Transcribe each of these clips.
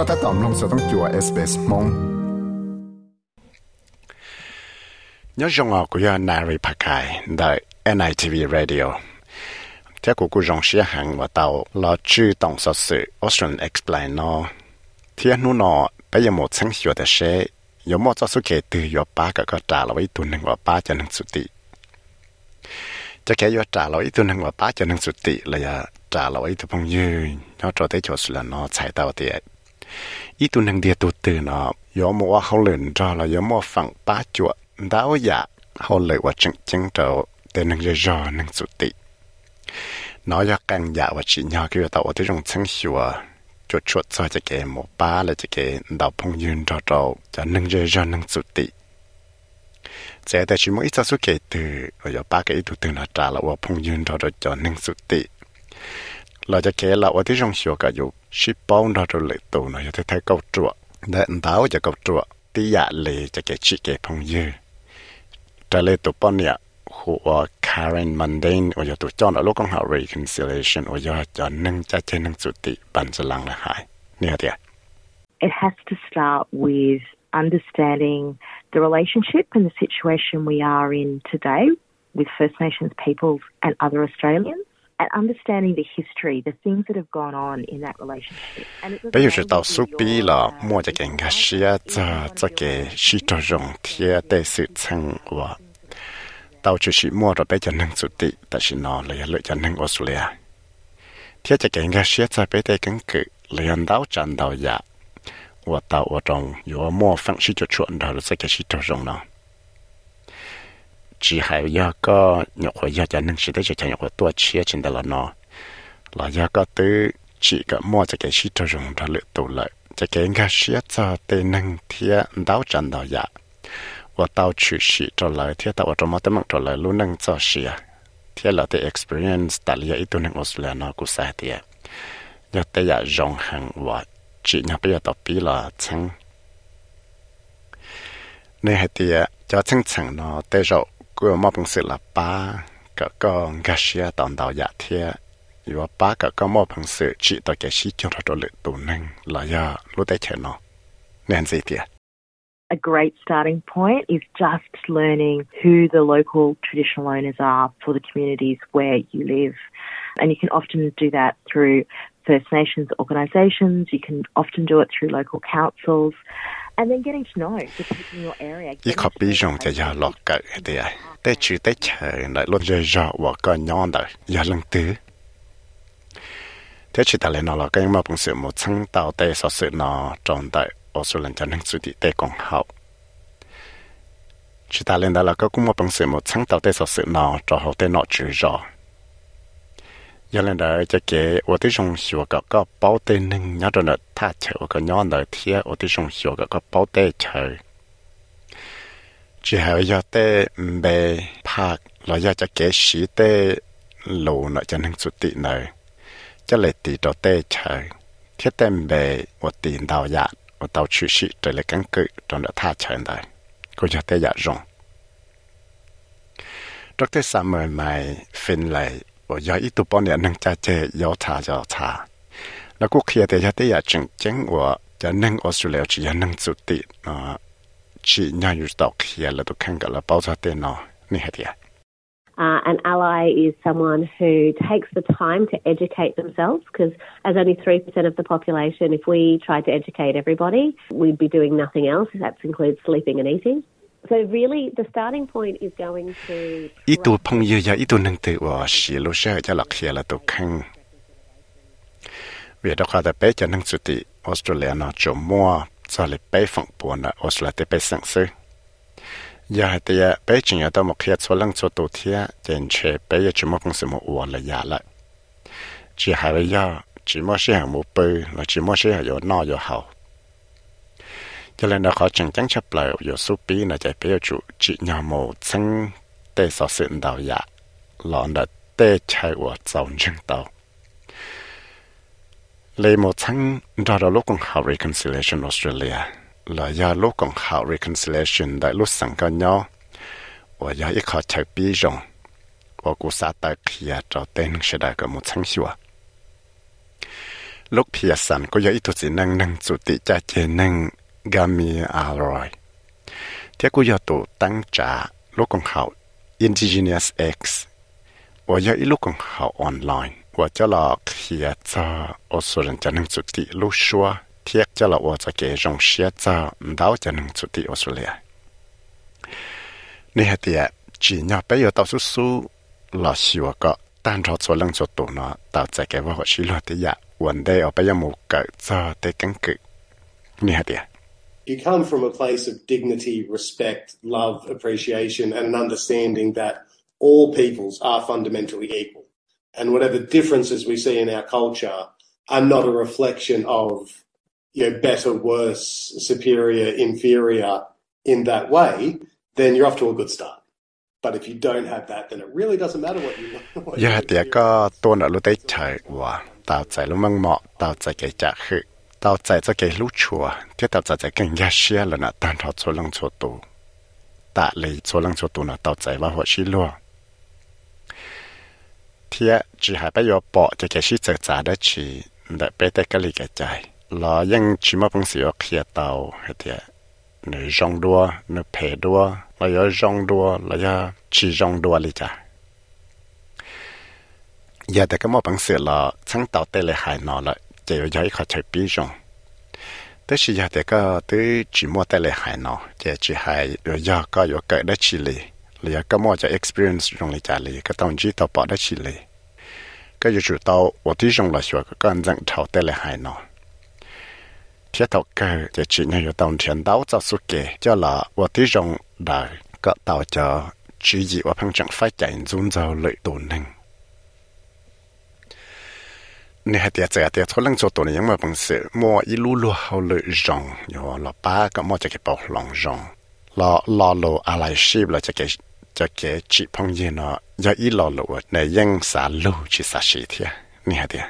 ก็ถ้าตอมลงสต้องจัวเอสเปสมง nhớ trong ngõ của nhà Nari Pakai tại NITV Radio. Theo của cô dòng xe hàng và tàu là chữ tổng sở sự Australian Explain nó. Thì nó nó bây giờ một sáng hiệu de xe, có một cho số kể từ có ba cái có trả lời tuần năng và ba cho năng sự tị. Cho cái có trả lời tuần năng và ba cho năng sự tị là trả lời từ phong như nó cho tới chỗ là nó chạy tàu tiệt. Ý tuần năng địa tụ từ nó có một hậu luyện cho là có một phẳng ba chuột đáo dạ họ lợi và chứng chứng trợ để nâng ra rõ nâng sự tị nó cho càng dạ và chỉ nhỏ kêu tàu tới trong chứng xùa cho chuột cho cho cái một ba là cho cái đào phong yun cho trâu cho nâng ra rõ nâng sự tị sẽ tại chỉ mỗi ít số kể từ rồi ba cái từ từ là trả là và phong yun cho trâu cho nâng sự tị là cho kể là ở thế trong sửa cả dù ship bao nó rồi lợi tù nó cho thấy câu chuột để đáo cho câu chuột tí dạ lì cho cái chị cái phong dư. Trả lời tụ bao nhiêu của ờ, Karen Mundane và giờ tụi cho nó lúc con học reconciliation và giờ cho nâng cha trên nâng sự tị bản cho lăng là hại. Nè thì It has to start with understanding the relationship and the situation we are in today with First Nations peoples and other Australians. Bây giờ mean số you're, là mua cho cái ngã xia cho cho cái sĩ cho rong thiệt để sự chân và tao chỉ sĩ mua rồi bây giờ nâng sự tị tại vì nó là lựa chọn nâng Australia. Thiệt cho cái ngã xia cho bây giờ căn cứ liền đào chân đào dạ. Và tao ở trong có mua phẳng sĩ cho chuẩn đó là sẽ cái sĩ cho rong nó chỉ hay giờ có nhọc hồi giờ cho nên chỉ để cho cho nhọc hồi tua chia trên đời là nó là giờ có từ chỉ có mua cho cái sĩ cho dùng đó lựa tụ lợi cho cái nghe sĩ cho tê năng thiệt đáo chân đào dạ và tao chữ sĩ cho lợi thiệt tao ở trong mắt tấm cho lợi luôn năng cho sĩ thiệt là tê experience tại lý ít tuần Australia nó cũng sai thiệt giờ tê giờ rong hàng và chỉ nhà bây giờ tao bí là chăng nên hay thì cho chăng chăng nó tới rồi cứ mà bằng sự là ba cái có cái gì tận đầu dạ thì và ba cái có mà bằng sự chỉ tới cái gì cho nó lựa tụ năng là giờ lúc đấy chơi nó nên gì thì a great starting point is just learning who the local traditional owners are for the communities where you live. And you can often do that through First Nations organisations, you can often do it through local councils, and then getting to know the people in your area. to bí know rong the cho giờ places lọt they cái lại luôn giờ giờ và có nhon đời giờ lần thứ thế chỉ ta lên nó là cái mà bằng sự một chân tàu tê so sự nó trong tại Australia cho nên sự tê còn học chỉ ta lên đó là có cũng một bằng sự một chân tàu tê so sự nó cho hậu tê nó chữ rõ giờ lên đời cho kể ở tí sông sửa có có bao tê nâng nhớ rồi nó thà chơi có nhon đời thì ở tí sông sửa có có bao tê chơi chỉ hay giờ tê bề phạc là giờ cho kể sĩ tê, lù nợ cho nâng xuất tị nợ cho lệ tị cho tê chơi thiết tê bề và tị đào dạ và tàu chữ sĩ trở lại căn cự trong đã tha chơi này. Cô giờ tê dạ tê xa mời mày phiên lại và giờ ít tụ bọn nâng cha chê yếu thả yếu thả là quốc kia thì giờ tê dạ chứng chứng và cho nâng Australia chỉ là nâng xuất tị nó chỉ nhà yu tao kia là tôi khăn cả là bao giờ tên nó nè hết ya Uh, an ally is someone who takes the time to educate themselves because, as only 3% of the population, if we tried to educate everybody, we'd be doing nothing else. That includes sleeping and eating. So, really, the starting point is going to. ít tu phong yu ya ít tu nâng tự và xí lô xe cho là kia là tôi khăn vì đó khoa đã bé cho nâng sự tị Australia nó chỗ mua cho lại bé phẳng buồn là Australia tế bé sáng sư giờ thì bé chỉ nhớ tới một khi số lần số tổ thiệt trên chế bé giờ chỉ một công sự một uổng là giả lại chỉ hai bây giờ chỉ một xe hàng một bự là chỉ một xe hàng có no có hậu cho nên nó khó chẳng chẳng chấp lại có số bí là chạy biểu chủ chỉ nhà mồ chân tê sở sự đào dạ lọ nợ tê chạy của dầu chân tàu. Lấy một chân ra đó lúc còn học reconciliation Australia, là do lúc còn học reconciliation đại lúc sẵn có nhau, và do ít khó chạy bí rộng, và cụ xa tại kia cho tên sẽ đại có một chân xua lúc phía sẵn có yếu tố gì năng năng chủ tị cha chế năng gami alroi tia ku ya to tang cha lo kong hao, indigenous x. Wa ya i lo kong hao online. Wa cha la khia cha, o so ran cha nang chu ti lo shua. Thiek cha la wa cha ke jong shia cha dao cha nang chu ti australia. Ni ha tia chỉ nhỏ bé yo tao su su lo shiwa ka tan ro cho lăng cho tổ nó tạo ra cái vỏ xí lo thế ya. Vấn đề ở bây giờ một cỡ cho tới cắn cự như thế You come from a place of dignity, respect, love, appreciation, and an understanding that all peoples are fundamentally equal. And whatever differences we see in our culture are not a reflection of you know, better, worse, superior, inferior in that way, then you're off to a good start. But if you don't have that, then it really doesn't matter what you what Yeah, the ka to na lu dei chai wa tao zai lu mang mo tao zai ge ja hu tao zai zai ge lu chua tie tao zai zai gen ya xia le na tan thao cho lang cho tu ta le cho lang cho tu na tao zai wa ho xi lo tie chỉ hai bây giờ bỏ cho cái sĩ tự trả đó chỉ để bé tới cái lý cái trái là những chỉ mà bằng sự kia tàu hay thế nữ rong đua nữ phê đua là có rong đua là có chỉ rong đua lý cha giờ để cái mà bằng sự là chẳng tàu tê lại hại nó là chạy vào giấy khỏi chạy bí rồi tới khi giờ thì có tới chỉ mua tay lại hải nó chỉ hải rồi có rồi cái chỉ lì lì có mua chạy experience trong lì chạy lì cái tông chỉ tàu bỏ đó chỉ lì cái chủ tàu ở tí là sửa cái anh rằng thầu tay lại thiết tàu cơ chạy chỉ nhau tàu thuyền đảo cho suốt kề cho là ở tí trong đời có tàu chỉ gì ở phăng chẳng phải chạy run rẩy lợi tổn 你还得在得出能做多呢，因为本事莫一路路好累让，有老爸个莫就给包浪让，老老路阿来西了就给。cho cái chỉ phong gì nó do ý lo lộ này dân xả lưu chỉ xả sĩ thiệt nè hả thiệt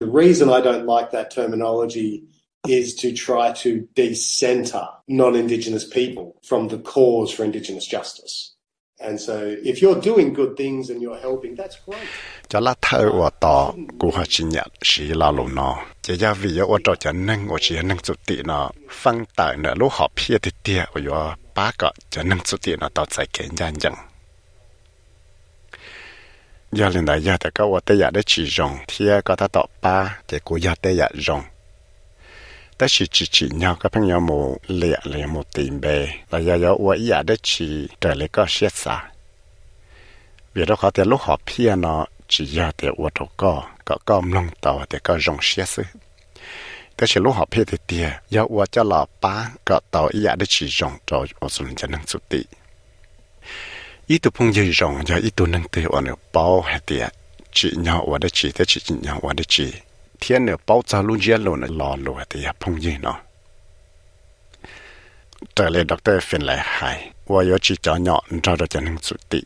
The reason I don't like that terminology is to try to decenter non-Indigenous people from the cause for Indigenous justice. And so if you're doing good things and you're helping, that's great. cho là thơ của tỏ của họ chỉ nhận sĩ là lộ nó chỉ ra vì ở chỗ cho nâng ở chỉ nâng chút tị nó phân tại nữa lúc họ phía thì tia ở ba cái cho nâng chút tị nó tạo giải kiện nhân dân. Giờ lên đại giờ thì có ở đây để chỉ dùng thì có ta tạo ba thì của giờ đây dùng 但是只只鸟个朋友冇猎猎冇定呗，那要要我一下的去得那个些啥，为了好的路好偏呢，只要的我都个个个弄到的个容些事。但是路好偏的点，要我叫老爸个到一下的去用，着我说人家能做的。一度朋友用，要一度能对我那包还点，只鸟我的只的只鸟我的只。 天呢包扎路接路呢老路的呀碰见呢。这里 Dr. 芬来海，我有去找鸟，你找到就能做的。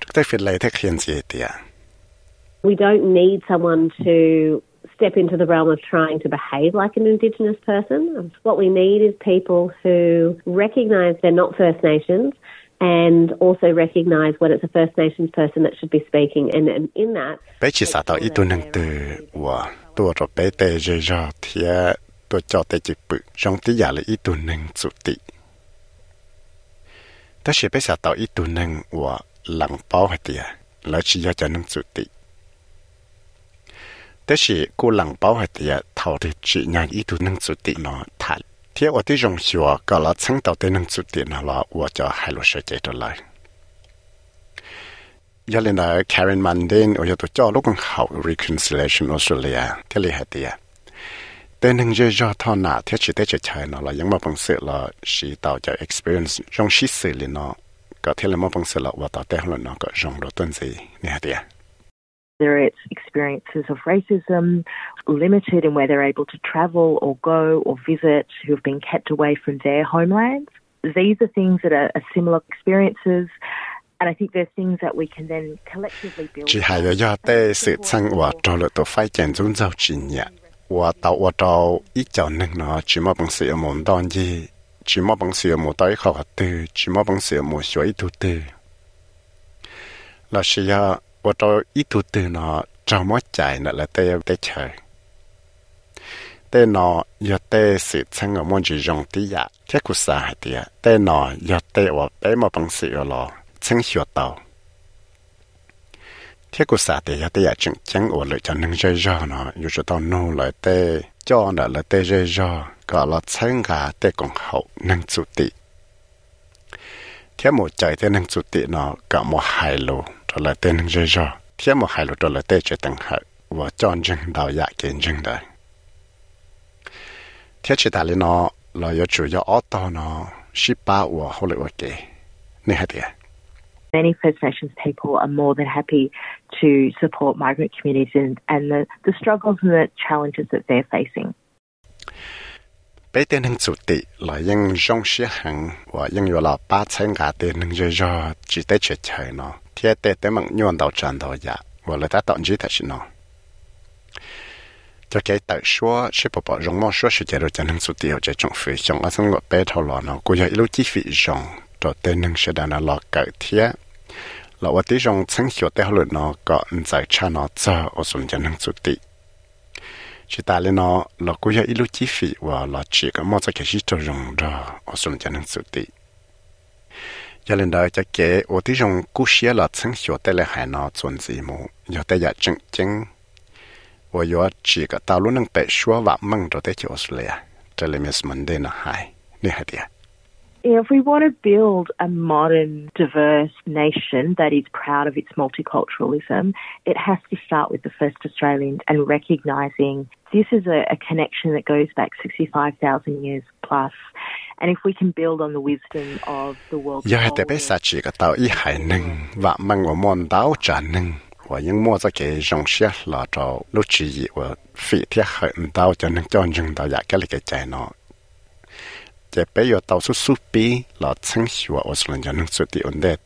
Dr. 芬来他看见的呀。 We don't need someone to step into the realm of trying to behave like an Indigenous person. What we need is people who recognise they're not First Nations and also recognise when it's a First Nations person that should be speaking. And, and in that, bé chỉ xả tao ít tu. năng từ và tua rồi bé tê rơi ra thì tôi cho tê chỉ bự trong tí giả là ít tu năng chủ tị ta chỉ bé xả tao ít tu năng và lặng bao hết tiệt là chỉ cho năng chủ tị ta chỉ cô lặng bao hết tiệt thầu thì chỉ nhà ít tu năng chủ tị nó thật thế ở tí rồng xùa cả là sáng tàu tên năng suốt tiền là ở cho hai lô sợi chạy trở lại giờ lên là Karen Mundine ở chỗ cho lúc còn học reconciliation Australia thế là hệ à? tên hình giờ do thọ nà thế chỉ thế chỉ chạy nó là những mà bằng sự là chỉ tàu cho experience trong sĩ sự liền nó có thể là mà bằng sự là và tạo tên là nó có trong đó tuần gì nè hệ à? There is experiences of racism, limited in where they're able to travel or go or visit, who have been kept away from their homelands. These are things that are, are similar experiences. And I think there's things that we can then collectively build. chỉ hai giờ do tê sự sang hòa trò lợi tổ phái chèn dung giàu chỉ nhẹ Hòa tạo hòa trò ít chào nâng nó chỉ mà bằng sự muốn đòn gì chỉ mà bằng sự muốn tới khó tư, chỉ mà bằng sự muốn suy tu tư. là sự hòa trò ít tu tư nó trong mỗi chạy nó là tê tê chơi tê nó giờ tê sự chân ở môn chỉ dùng tí dạ thế cũng xã hay tiệt tê nó giờ tê ở bé mà bằng sự ở lò chân hiểu tàu thế cũng xã tiệt giờ tê dạ chừng chừng ở lợi cho nâng chơi cho nó dù cho tao nô lợi tê cho nó lợi tê chơi cho có là chân gà tê còn hậu nâng chủ tị thế một chạy tê nâng chủ tị nó cả một hai lô rồi lợi tê nâng chơi cho thế một hai lô rồi lợi tê chơi tăng hậu và chọn chừng đào dạ kiến chừng đời thế chỉ lên nó là yếu chủ yếu ở đó nó ship ba và hậu lệ ok nè hả tiệt Many First Nations people are more than happy to support migrant communities and, and the, the struggles and the challenges that they're facing. bây tên hình chủ tị là những trong sĩ hàng và những yếu là ba 千 cả tên hình dây do chỉ tới chuyện chơi nó thế tên tên bằng nhuận đầu tràn đầu dạ và là ta tận chỉ thật nó cho cái tại số sẽ bỏ bỏ rong mong số sẽ chạy được cho hình số tiêu ở trong phía trong ở trong ngõ bé thầu lò nó cũng có lúc chi phí rong cho tên hình sẽ đàn lò cỡ thế lò ở tí rong chân hiểu tế hồi nó có giải cha nó cho ở trong cho hình số tiêu chỉ ta lên nó lò cũng có lúc chi phí và lò chỉ có một cái gì cho rong đó ở trong cho hình số tiêu cho nên đó cho cái ở tí rong cú xía là chân hiểu tế là hay nó chuẩn gì mù giờ tế giả chứng chứng 我有几个道路能被说话蒙着的就是了呀，这里面是门的呢，还你还的。 If we want to build a modern, diverse nation that is proud of its multiculturalism, it has to start with the first Australians and recognising this is a, a connection that goes back 65,000 years plus. And if we can build on the wisdom of the world. 要还得被 啥几个道一还能，话蒙我们道战能。我因摸着给用些老着录制业我非贴很到就能叫人到呀个里个在喏。这边有到处苏比老称喜我我是人家能做的问的。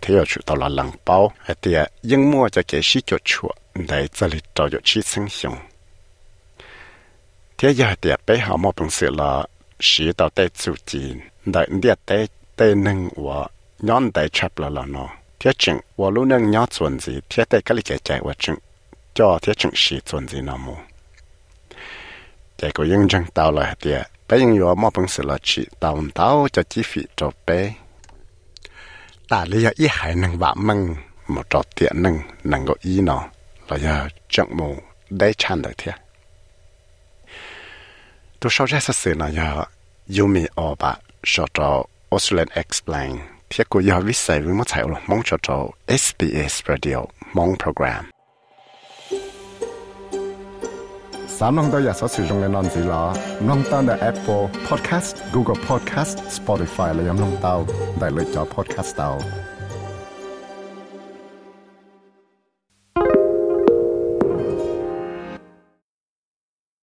他要去到了冷包，还得因摸着给洗脚出，来这里找有去称雄。他也得背好么本事了，洗到带足劲，来你带带能我，让带差不了了喏。 Thiết chừng và lúc nâng nhớ chuẩn gì thiết tay cái lịch chạy và chừng cho thiết chừng sĩ chuẩn gì nào mù chạy của những chân tàu là tiệt, bé những yếu mà bằng sự là chỉ tàu tàu cho chi phí cho bé ta lý ý hải nâng bạ măng một trò tiện nâng nâng có ý nó là giờ chẳng mù đấy chăn được thiết tôi sau ra sự là giờ Yumi Oba cho cho Australian Explain. พิกุยาวิสัยวิมุไทยหลงมงจอจอ SBS Radio มงโปรแกรมสามน้องตัวอยากสอสื่อตรงในนอนสีล้อน้องตั้งแต่ Apple Podcast Google Podcast Spotify และยังน้องเตาได้เลยจอ Podcast เตา